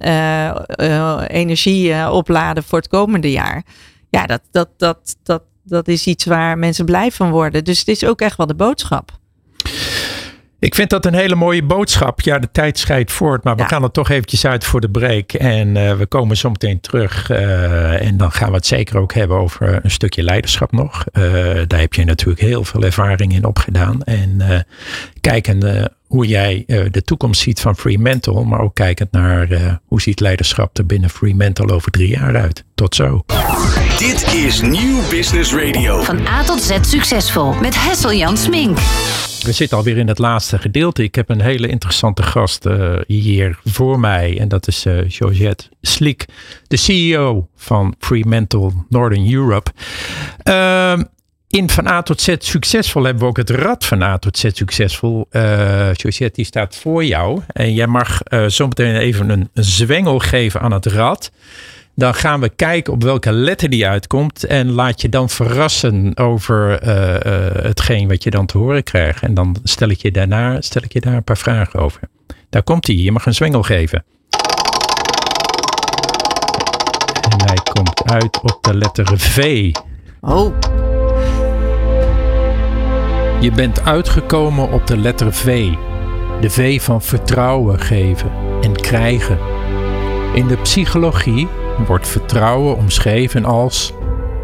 energie opladen voor het komende jaar. Ja, dat, dat, dat, dat, dat is iets waar mensen blij van worden. Dus het is ook echt wel de boodschap. Ik vind dat een hele mooie boodschap. Ja, de tijd scheidt voort, maar we gaan er toch eventjes uit voor de break. En uh, we komen zo meteen terug. Uh, en dan gaan we het zeker ook hebben over een stukje leiderschap nog. Uh, daar heb je natuurlijk heel veel ervaring in opgedaan. En kijkend hoe jij de toekomst ziet van Fremantle, maar ook kijkend naar hoe ziet leiderschap er binnen Fremantle over drie jaar uit. Tot zo. Dit is Nieuw Business Radio. Van A tot Z succesvol met Hessel Jan Smink. We zitten alweer in het laatste gedeelte. Ik heb een hele interessante gast uh, hier voor mij. En dat is uh, Georgette Sliek, de CEO van Fremantle Northern Europe. Uh, in Van A tot Z succesvol hebben we ook het rad van A tot Z succesvol. Uh, Georgette, die staat voor jou. En jij mag zo meteen even een zwengel geven aan het rad. Dan gaan we kijken op welke letter die uitkomt. En laat je dan verrassen over uh, hetgeen wat je dan te horen krijgt. En dan stel ik je daarna stel ik je daar een paar vragen over. Daar komt hij. Je mag een zwengel geven. En hij komt uit op de letter V. Oh. Je bent uitgekomen op de letter V. De V van vertrouwen geven en krijgen. In de psychologie wordt vertrouwen omschreven als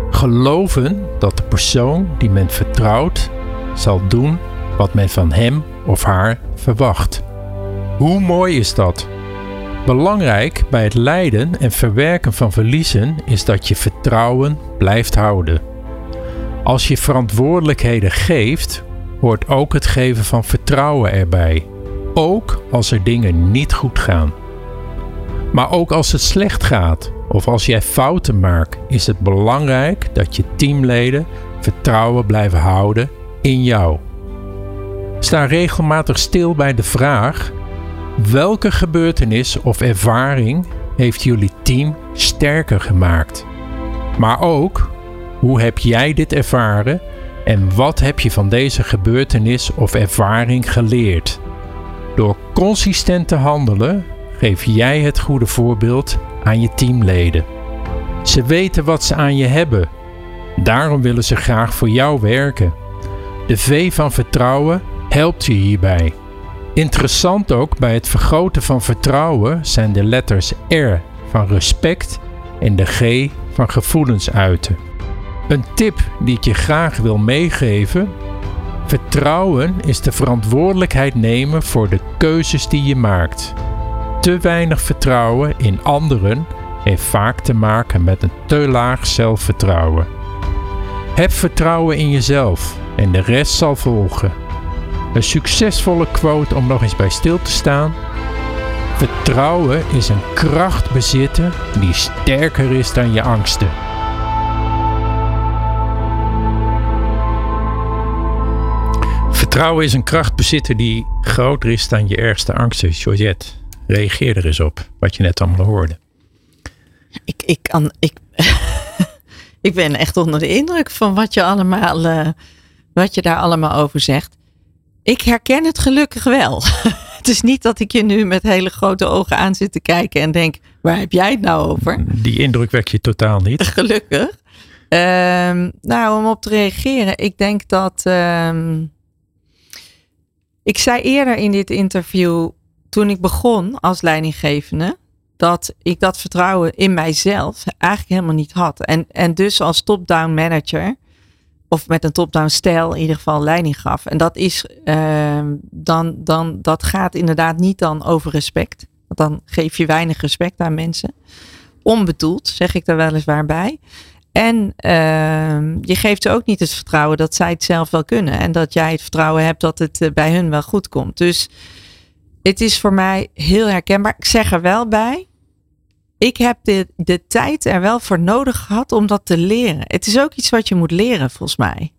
geloven dat de persoon die men vertrouwt zal doen wat men van hem of haar verwacht. Hoe mooi is dat? Belangrijk bij het lijden en verwerken van verliezen is dat je vertrouwen blijft houden. Als je verantwoordelijkheden geeft, hoort ook het geven van vertrouwen erbij. Ook als er dingen niet goed gaan. Maar ook als het slecht gaat of als jij fouten maakt, is het belangrijk dat je teamleden vertrouwen blijven houden in jou. Sta regelmatig stil bij de vraag: welke gebeurtenis of ervaring heeft jullie team sterker gemaakt? Maar ook, hoe heb jij dit ervaren en wat heb je van deze gebeurtenis of ervaring geleerd? Door consistent te handelen geef jij het goede voorbeeld aan je teamleden. Ze weten wat ze aan je hebben. Daarom willen ze graag voor jou werken. De V van vertrouwen helpt je hierbij. Interessant ook bij het vergroten van vertrouwen zijn de letters R van respect en de G van gevoelens uiten. Een tip die ik je graag wil meegeven: vertrouwen is de verantwoordelijkheid nemen voor de keuzes die je maakt. Te weinig vertrouwen in anderen heeft vaak te maken met een te laag zelfvertrouwen. Heb vertrouwen in jezelf en de rest zal volgen. Een succesvolle quote om nog eens bij stil te staan. Vertrouwen is een kracht bezitten die sterker is dan je angsten. Vertrouwen is een kracht bezitten die groter is dan je ergste angsten, Georgette. Reageer er eens op, wat je net allemaal hoorde. Ik, ik, kan, ik, *laughs* ik ben echt onder de indruk van wat je, allemaal, uh, wat je daar allemaal over zegt. Ik herken het gelukkig wel. *laughs* het is niet dat ik je nu met hele grote ogen aan zit te kijken en denk, waar heb jij het nou over? Die indruk wek je totaal niet. *laughs* Gelukkig. Um, nou, om op te reageren. Ik denk dat. Um, ik zei eerder in dit interview, toen ik begon als leidinggevende, dat ik dat vertrouwen in mijzelf eigenlijk helemaal niet had. En, en dus als top-down manager, of met een top-down stijl in ieder geval leiding gaf. En dat is, uh, dan, dan, dat gaat inderdaad niet dan over respect. Want dan geef je weinig respect aan mensen. Onbedoeld, zeg ik er weliswaar bij. En uh, je geeft ze ook niet het vertrouwen dat zij het zelf wel kunnen. En dat jij het vertrouwen hebt dat het eh, bij hun wel goed komt. Dus het is voor mij heel herkenbaar. Ik zeg er wel bij ik heb de, de tijd er wel voor nodig gehad om dat te leren. Het is ook iets wat je moet leren, volgens mij.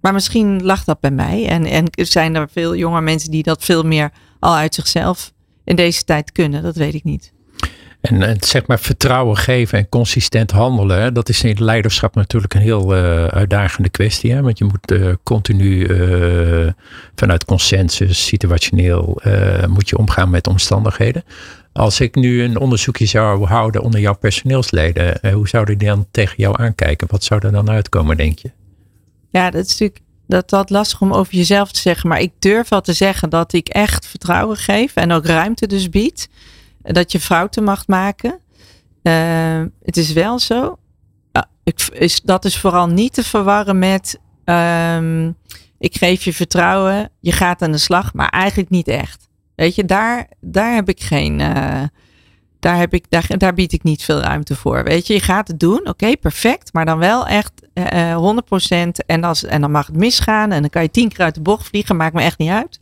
Maar misschien lag dat bij mij. En, en zijn er veel jonge mensen die dat veel meer al uit zichzelf in deze tijd kunnen. Dat weet ik niet. En, en zeg maar vertrouwen geven en consistent handelen. Dat is in leiderschap natuurlijk een heel uh, uitdagende kwestie. Hè? Want je moet uh, continu vanuit consensus, situationeel, moet je omgaan met omstandigheden. Als ik nu een onderzoekje zou houden onder jouw personeelsleden, eh, hoe zouden die dan tegen jou aankijken? Wat zou er dan uitkomen, denk je? Ja, dat is natuurlijk dat, dat lastig om over jezelf te zeggen. Maar ik durf wel te zeggen dat ik echt vertrouwen geef en ook ruimte dus bied. Dat je fouten mag maken. Uh, het is wel zo. ik, is, dat is vooral niet te verwarren met. Um, ik geef je vertrouwen, je gaat aan de slag, maar eigenlijk niet echt. Weet je, daar, daar heb ik geen. Uh, daar, heb ik, daar, daar bied ik niet veel ruimte voor. Weet je, je gaat het doen, oké, perfect. Maar dan wel echt uh, eh, 100%. En, als, en dan mag het misgaan. En dan kan je tien keer uit de bocht vliegen. Maakt me echt niet uit.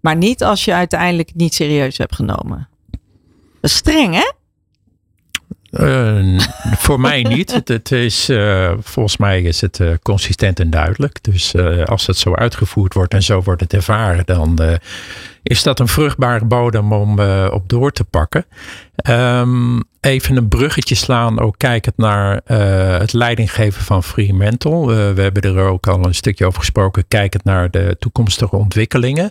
Maar niet als je uiteindelijk niet serieus hebt genomen. Streng, hè? Uh, voor mij niet. Het, is, uh, volgens mij is het uh, consistent en duidelijk. Dus als het zo uitgevoerd wordt en zo wordt het ervaren, dan is dat een vruchtbare bodem om op door te pakken. Um, even een bruggetje slaan, ook kijkend naar het leidinggeven van Fremantle. We hebben er ook al een stukje over gesproken, kijkend naar de toekomstige ontwikkelingen.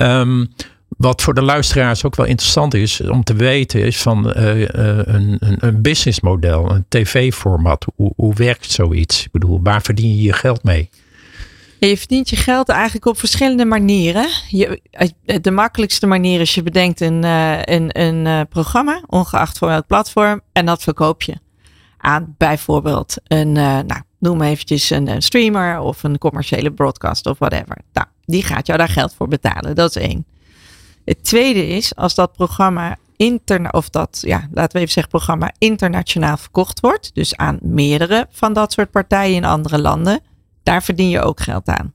Um, wat voor de luisteraars ook wel interessant is om te weten, is van uh, een, een, een businessmodel, een tv-format. Hoe, hoe werkt zoiets? Ik bedoel, waar verdien je je geld mee? Je verdient je geld eigenlijk op verschillende manieren. Je, de makkelijkste manier is je bedenkt een, een, een programma, ongeacht voor welk platform, en dat verkoop je aan bijvoorbeeld een, nou, noem eventjes een, een, streamer of een commerciële broadcast of whatever. Nou, die gaat jou daar geld voor betalen. Dat is één. Het tweede is, als dat programma interna of dat, ja, laten we even zeggen, programma internationaal verkocht wordt, dus aan meerdere van dat soort partijen in andere landen, daar verdien je ook geld aan.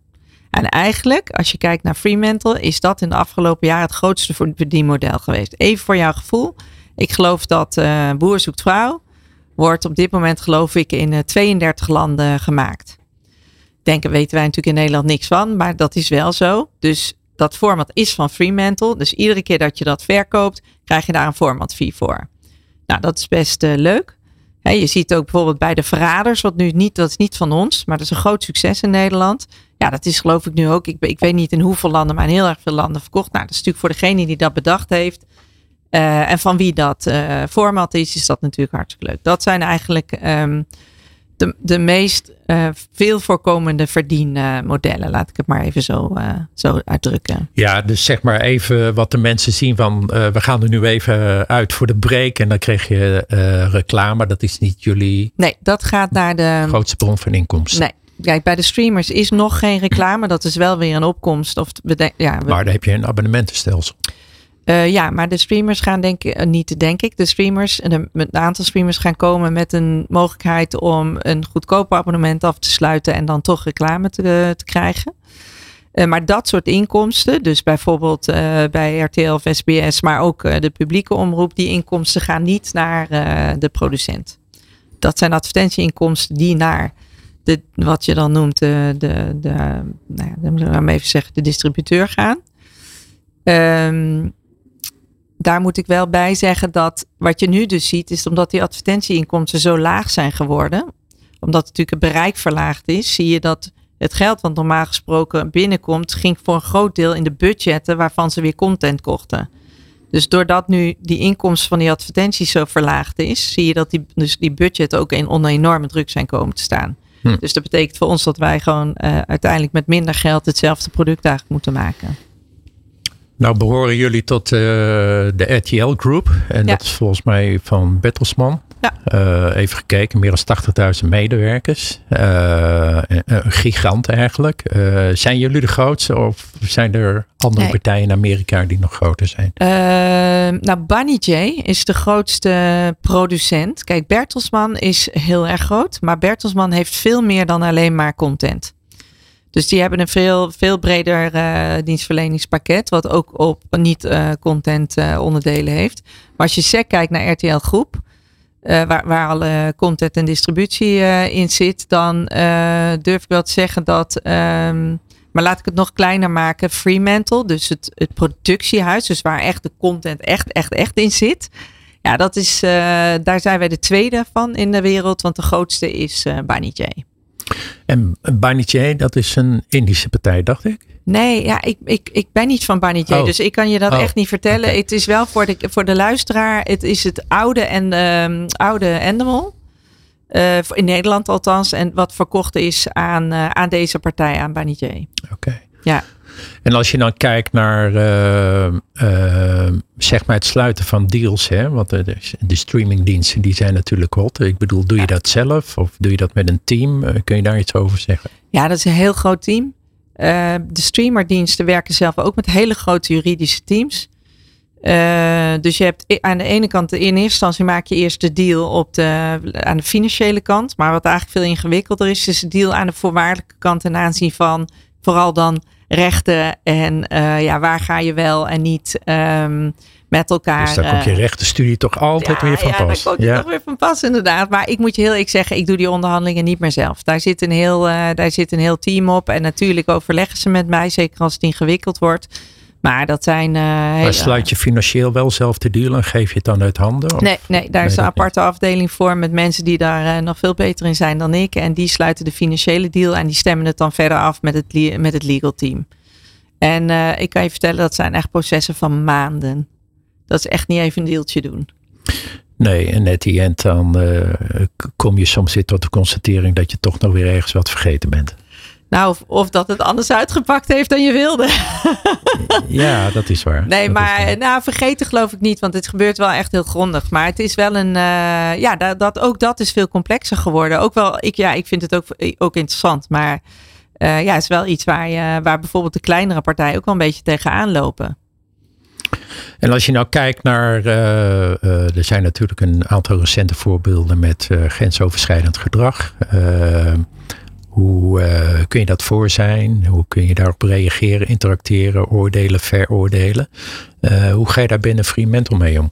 En eigenlijk, als je kijkt naar Fremantle, is dat in de afgelopen jaren het grootste verdienmodel geweest. Even voor jouw gevoel. Ik geloof dat uh, Boer zoekt vrouw wordt op dit moment geloof ik in 32 eh, landen gemaakt. Denken weten wij natuurlijk in Nederland niks van, maar dat is wel zo. Dus dat format is van Fremantle. Dus iedere keer dat je dat verkoopt, krijg je daar een format fee voor. Nou, dat is best uh, leuk je ziet ook bijvoorbeeld bij de Verraders, wat nu niet, dat is niet van ons, maar dat is een groot succes in Nederland. Ja, dat is geloof ik nu ook, ik, ik weet niet in hoeveel landen, maar in heel erg veel landen verkocht. Nou, dat is natuurlijk voor degene die dat bedacht heeft. Uh, en van wie dat uh, format is, is dat natuurlijk hartstikke leuk. Dat zijn eigenlijk um, de, de meest uh, veel voorkomende verdienmodellen. Laat ik het maar even zo, uh, zo uitdrukken. Ja, dus zeg maar even wat de mensen zien van uh, we gaan er nu even uit voor de break en dan krijg je reclame. Dat is niet jullie. Nee, dat gaat naar de grootste bron van inkomsten. Nee. Kijk, bij de streamers is nog geen reclame. Dat is wel weer een opkomst. Of, ja, Maar dan heb je een abonnementenstelsel. Uh, ja, maar de streamers gaan denk ik, uh, niet denk ik, de streamers, een, aantal streamers gaan komen met een mogelijkheid om een goedkoper abonnement af te sluiten en dan toch reclame te, uh, te krijgen. maar dat soort inkomsten, dus bijvoorbeeld bij RTL of SBS, maar ook de publieke omroep, die inkomsten gaan niet naar de producent. Dat zijn advertentieinkomsten die naar de, wat je dan noemt, de, de, de nou dan even zeggen, de distributeur gaan. Um, daar moet ik wel bij zeggen dat wat je nu dus ziet, is omdat die advertentieinkomsten zo laag zijn geworden, omdat natuurlijk het bereik verlaagd is, zie je dat het geld wat normaal gesproken binnenkomt, ging voor een groot deel in de budgetten waarvan ze weer content kochten. Dus doordat nu die inkomsten van die advertenties zo verlaagd is, zie je dat die, dus die budgetten ook in onder enorme druk zijn komen te staan. Hm. Dus dat betekent voor ons dat wij gewoon uh, uiteindelijk met minder geld hetzelfde product eigenlijk moeten maken. Nou behoren jullie tot uh, de RTL Group. En dat is volgens mij van Bertelsmann. Ja. Uh, even gekeken, meer dan 80.000 medewerkers. Uh, een gigant eigenlijk. zijn jullie de grootste of zijn er andere partijen in Amerika die nog groter zijn? nou, Bunny J is de grootste producent. Kijk, Bertelsmann is heel erg groot. Maar Bertelsmann heeft veel meer dan alleen maar content. Dus die hebben een veel, veel breder uh, dienstverleningspakket, wat ook op niet-content uh, onderdelen heeft. Maar als je SEC kijkt naar RTL Groep, waar, waar alle content en distributie in zit, dan durf ik wel te zeggen dat, um, maar laat ik het nog kleiner maken, Fremantle, dus het, het productiehuis, dus waar echt de content echt, echt, echt in zit. Ja, dat is, daar zijn wij de tweede van in de wereld, want de grootste is uh, J. En Barney dat is een Indische partij, dacht ik? Nee, ja, ik, ik, ik ben niet van Barney oh. dus ik kan je dat oh. echt niet vertellen. Het is wel voor de, voor de luisteraar, het is het oude, en, um, oude Endemol. Uh, in Nederland althans. En wat verkocht is aan, uh, aan deze partij, aan Barney Oké. Ja. En als je dan kijkt naar uh, uh, zeg maar het sluiten van deals, hè, want de, de streamingdiensten die zijn natuurlijk hot. Ik bedoel, doe je dat zelf of doe je dat met een team? Uh, kun je daar iets over zeggen? Ja, dat is een heel groot team. de streamerdiensten werken zelf ook met hele grote juridische teams. dus je hebt aan de ene kant, in eerste instantie maak je eerst de deal op de, aan de financiële kant. Maar wat eigenlijk veel ingewikkelder is, is de deal aan de voorwaardelijke kant ten aanzien van vooral dan rechten en uh, ja, waar ga je wel en niet um, met elkaar. Dus daar komt je eh, rechtenstudie toch altijd weer van ja, pas. Ja, daar komt je toch weer van pas inderdaad. Maar ik moet je heel ik zeggen, ik doe die onderhandelingen niet meer zelf. Daar zit een heel, uh, daar zit een heel team op en natuurlijk overleggen ze met mij, zeker als het ingewikkeld wordt. Maar dat zijn. Uh, maar sluit je financieel wel zelf de deal en geef je het dan uit handen? Of? Nee, nee, daar is een aparte afdeling voor met mensen die daar uh, nog veel beter in zijn dan ik. En die sluiten de financiële deal en die stemmen het dan verder af met het, met het legal team. En uh, ik kan je vertellen, dat zijn echt processen van maanden. Dat is echt niet even een deeltje doen. Nee, en net die end dan kom je soms weer tot de constatering dat je toch nog weer ergens wat vergeten bent. Nou, of, of, dat het anders uitgepakt heeft dan je wilde. *laughs* ja, dat is waar. Nee, maar nou, vergeten geloof ik niet, want het gebeurt wel echt heel grondig. Maar het is wel een, uh, ja, dat, dat, ook dat is veel complexer geworden. Ook wel, ik, ja, ik vind het ook, ook interessant, maar uh, ja, het is wel iets waar, je, waar bijvoorbeeld de kleinere partijen ook wel een beetje tegenaan lopen. En als je nou kijkt naar, uh, er zijn natuurlijk een aantal recente voorbeelden met grensoverschrijdend gedrag. Hoe uh, kun je dat voor zijn? Hoe kun je daarop reageren, interacteren, oordelen, veroordelen? Uh, hoe ga je daar binnen Fremantle mee om?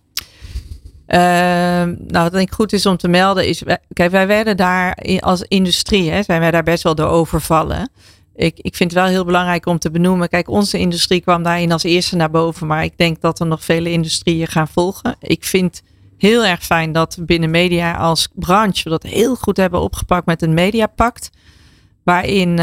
Uh, nou, wat denk ik goed is om te melden is, kijk, wij werden daar als industrie, hè, zijn wij daar best wel door overvallen. Ik, ik vind het wel heel belangrijk om te benoemen. Kijk, onze industrie kwam daarin als eerste naar boven, maar ik denk dat er nog vele industrieën gaan volgen. Ik vind heel erg fijn dat we binnen media als branche dat heel goed hebben opgepakt met een mediapact. Waarin, uh,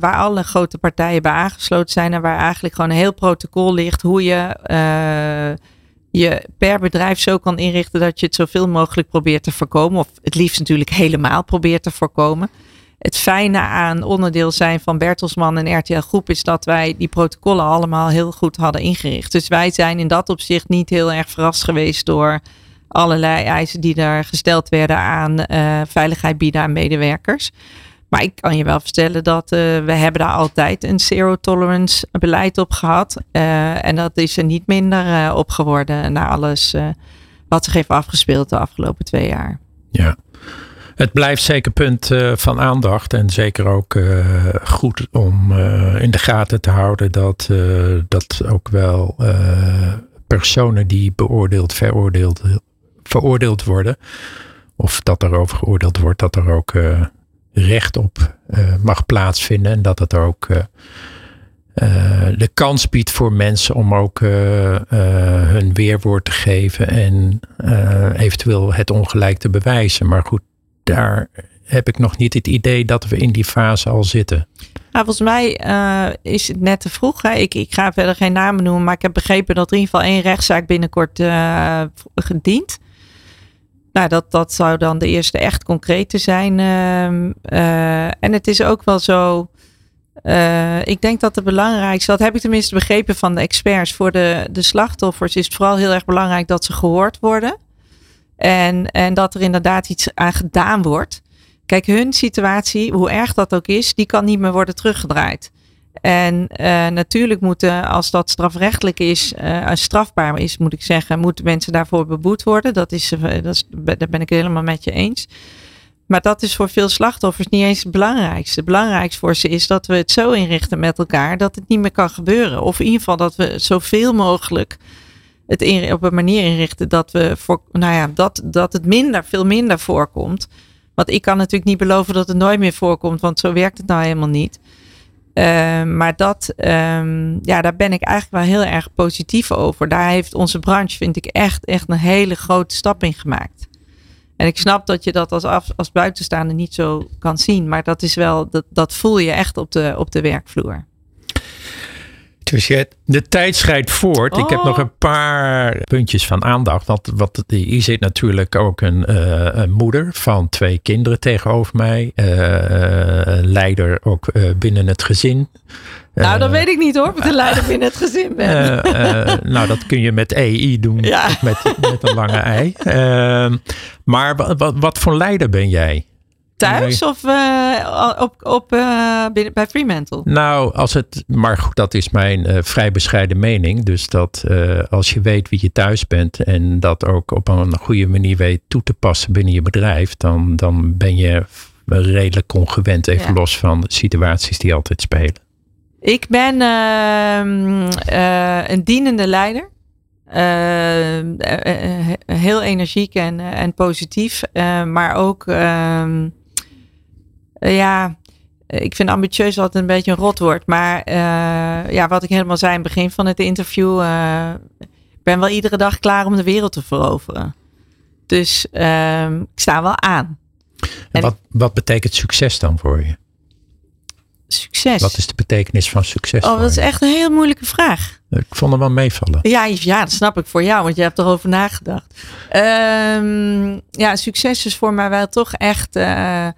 waar alle grote partijen bij aangesloten zijn en waar eigenlijk gewoon een heel protocol ligt hoe je uh, je per bedrijf zo kan inrichten dat je het zoveel mogelijk probeert te voorkomen. Of het liefst natuurlijk helemaal probeert te voorkomen. Het fijne aan onderdeel zijn van Bertelsman en RTL Groep is dat wij die protocollen allemaal heel goed hadden ingericht. Dus wij zijn in dat opzicht niet heel erg verrast geweest door allerlei eisen die daar gesteld werden aan uh, veiligheid bieden aan medewerkers. Maar ik kan je wel vertellen dat uh, we hebben daar altijd een zero tolerance beleid op gehad. Uh, en dat is er niet minder uh, op geworden na alles wat zich heeft afgespeeld de afgelopen twee jaar. Ja. Het blijft zeker punt van aandacht en zeker ook goed om in de gaten te houden dat, dat ook wel personen die beoordeeld, veroordeeld, veroordeeld worden, of dat erover geoordeeld wordt, dat er ook recht op uh, mag plaatsvinden. En dat het ook uh, uh, de kans biedt voor mensen om ook hun weerwoord te geven en eventueel het ongelijk te bewijzen. Maar goed, daar heb ik nog niet het idee dat we in die fase al zitten. Nou, volgens mij is het net te vroeg. Hè? Ik, ik ga verder geen namen noemen, maar ik heb begrepen dat er in ieder geval één rechtszaak binnenkort gedient. Nou, dat, dat zou dan de eerste echt concrete zijn. Ehm, eh, en het is ook wel zo. Uh, ik denk dat het belangrijkste, dat heb ik tenminste begrepen van de experts, voor de, de slachtoffers is het vooral heel erg belangrijk dat ze gehoord worden. En, en dat er inderdaad iets aan gedaan wordt. Kijk, hun situatie, hoe erg dat ook is, die kan niet meer worden teruggedraaid. En uh, natuurlijk moeten, als dat strafrechtelijk is, uh, strafbaar is, moet ik zeggen, moeten mensen daarvoor beboet worden. Dat is, uh, dat daar ben ik helemaal met je eens. Maar dat is voor veel slachtoffers niet eens het belangrijkste. Het belangrijkste voor ze is dat we het zo inrichten met elkaar dat het niet meer kan gebeuren. Of in ieder geval dat we zoveel mogelijk het op een manier inrichten dat, we voor, nou ja, dat, dat het minder, veel minder voorkomt. Want ik kan natuurlijk niet beloven dat het nooit meer voorkomt, want zo werkt het nou helemaal niet. Uh, maar dat, um, ja, daar ben ik eigenlijk wel heel erg positief over. Daar heeft onze branche, vind ik, echt, echt een hele grote stap in gemaakt. En ik snap dat je dat als, af, als buitenstaander niet zo kan zien. Maar dat is wel, dat, dat voel je echt op de, op de werkvloer. Dus je, de tijd schrijdt voort. Ik heb nog oh. een paar puntjes van aandacht. Want wat, hier zit natuurlijk ook een, uh, een moeder van twee kinderen tegenover mij. Uh, leider ook binnen het gezin. Nou, dat weet ik niet hoor, of ik de leider *laughs* binnen het gezin ben. nou, dat kun je met EI doen, ja. met, met een lange ei. Maar wat, wat voor leider ben jij? Thuis of uh, op, op, uh, bij Fremantle? Nou, als het, maar goed, dat is mijn uh, vrij bescheiden mening. Dus dat als je weet wie je thuis bent en dat ook op een goede manier weet toe te passen binnen je bedrijf, dan, dan ben je redelijk congruent, even los van situaties die altijd spelen. Ik ben ehm, een dienende leider. heel energiek en, en positief, maar ook ehm, ja, ik vind ambitieus altijd een beetje een rotwoord. Maar ja, wat ik helemaal zei in het begin van het interview. ik ben wel iedere dag klaar om de wereld te veroveren. Dus ehm, ik sta wel aan. En, wat, wat betekent succes dan voor je? Succes. Wat is de betekenis van succes? Oh, dat is echt een heel moeilijke vraag. Ik vond hem wel meevallen. Ja, ja, dat snap ik voor jou, want je hebt erover nagedacht. Um, ja, succes is voor mij wel toch echt uh,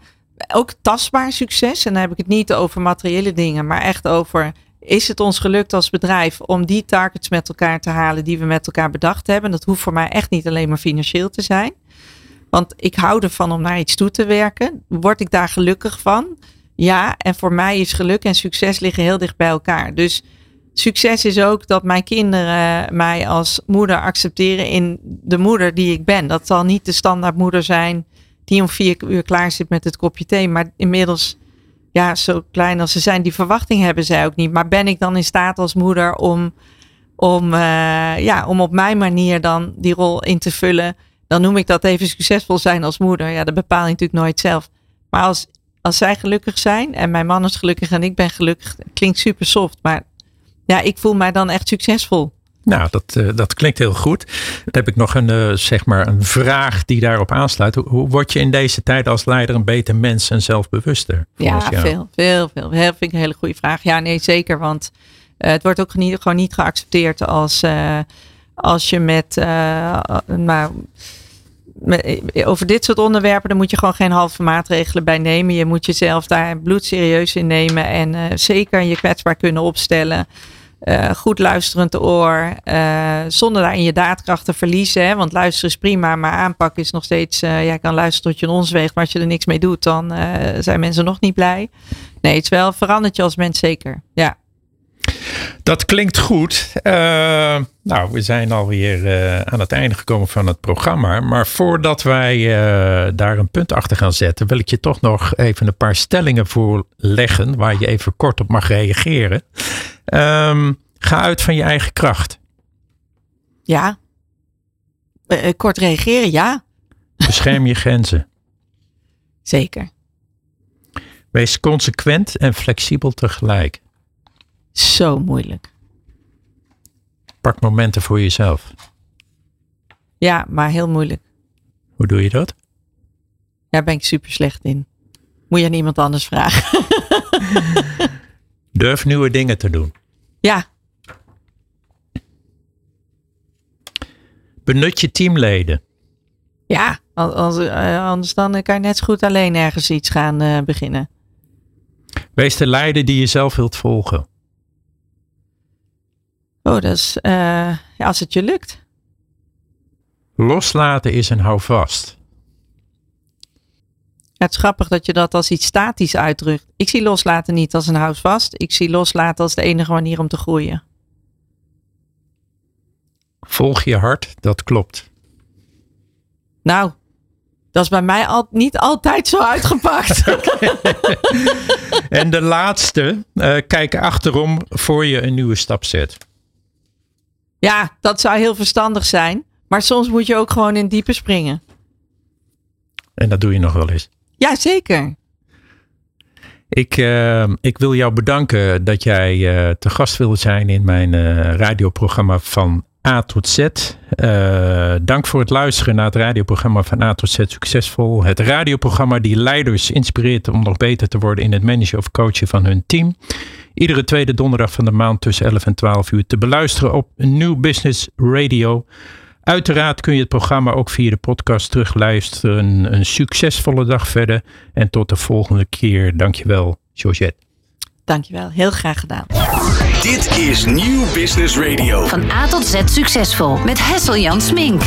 ook tastbaar succes. En dan heb ik het niet over materiële dingen, maar echt over is het ons gelukt als bedrijf om die targets met elkaar te halen die we met elkaar bedacht hebben. Dat hoeft voor mij echt niet alleen maar financieel te zijn. Want ik hou ervan om naar iets toe te werken. Word ik daar gelukkig van? Ja, en voor mij is geluk en succes liggen heel dicht bij elkaar. Dus succes is ook dat mijn kinderen mij als moeder accepteren in de moeder die ik ben. Dat zal niet de standaard moeder zijn die om vier uur klaar zit met het kopje thee. Maar inmiddels, ja, zo klein als ze zijn, die verwachting hebben zij ook niet. Maar ben ik dan in staat als moeder om, om, uh, ja, om op mijn manier dan die rol in te vullen? Dan noem ik dat even succesvol zijn als moeder. Ja, dat bepaal natuurlijk nooit zelf. Maar als als zij gelukkig zijn en mijn man is gelukkig en ik ben gelukkig, klinkt super soft. Maar ja, ik voel mij dan echt succesvol. Nou, dat, uh, dat klinkt heel goed. Dan heb ik nog een, uh, zeg maar een vraag die daarop aansluit. Hoe, word je in deze tijd als leider een beter mens en zelfbewuster? Ja, veel, veel, veel. Dat vind ik een hele goede vraag. Ja, nee, zeker. Want uh, het wordt ook niet, gewoon niet geaccepteerd als, als je met, nou, over dit soort onderwerpen, dan moet je gewoon geen halve maatregelen bij nemen. Je moet jezelf daar bloedserieus in nemen en zeker je kwetsbaar kunnen opstellen. Uh, goed luisterend oor, uh, zonder daarin je daadkracht te verliezen. Hè? Want luisteren is prima, maar aanpakken is nog steeds. Uh, jij kan luisteren tot je een ons maar als je er niks mee doet, dan zijn mensen nog niet blij. Nee, het is wel verandert je als mens zeker. Ja. Dat klinkt goed. Nou, we zijn alweer aan het einde gekomen van het programma. Maar voordat wij daar een punt achter gaan zetten, wil ik je toch nog even een paar stellingen voorleggen waar je even kort op mag reageren. Um, ga uit van je eigen kracht. Ja. kort reageren, ja. Bescherm je *laughs* grenzen. Zeker. Wees consequent en flexibel tegelijk. Zo moeilijk. Pak momenten voor jezelf. Ja, maar heel moeilijk. Hoe doe je dat? Daar ben ik super slecht in. Moet je aan iemand anders vragen. *laughs* Durf nieuwe dingen te doen. Ja. Benut je teamleden. Ja, eh, anders dan kan je net zo goed alleen ergens iets gaan uh, beginnen. Wees de leider die je zelf wilt volgen. Oh, dat is uh, als het je lukt. Loslaten is een houvast. Het is grappig dat je dat als iets statisch uitdrukt. Ik zie loslaten niet als een houvast. Ik zie loslaten als de enige manier om te groeien. Volg je hart, dat klopt. Nou, dat is bij mij al, niet altijd zo uitgepakt. *laughs* en de laatste, uh, kijk achterom voor je een nieuwe stap zet. Ja, dat zou heel verstandig zijn. Maar soms moet je ook gewoon in diepe springen. En dat doe je nog wel eens. Ja, zeker. Ik, uh, ik wil jou bedanken dat jij uh, te gast wilde zijn in mijn uh, radioprogramma van A tot Z. dank voor het luisteren naar het radioprogramma van A tot Z Succesvol. Het radioprogramma die leiders inspireert om nog beter te worden in het managen of coachen van hun team. Iedere tweede donderdag van de maand tussen 11 en 12 uur te beluisteren op New Business Radio. Uiteraard kun je het programma ook via de podcast terugluisteren. Een succesvolle dag verder en tot de volgende keer. Dankjewel, Georgette. Dankjewel, heel graag gedaan. Dit is Nieuw Business Radio. Van A tot Z succesvol met Hessel Jan Smink.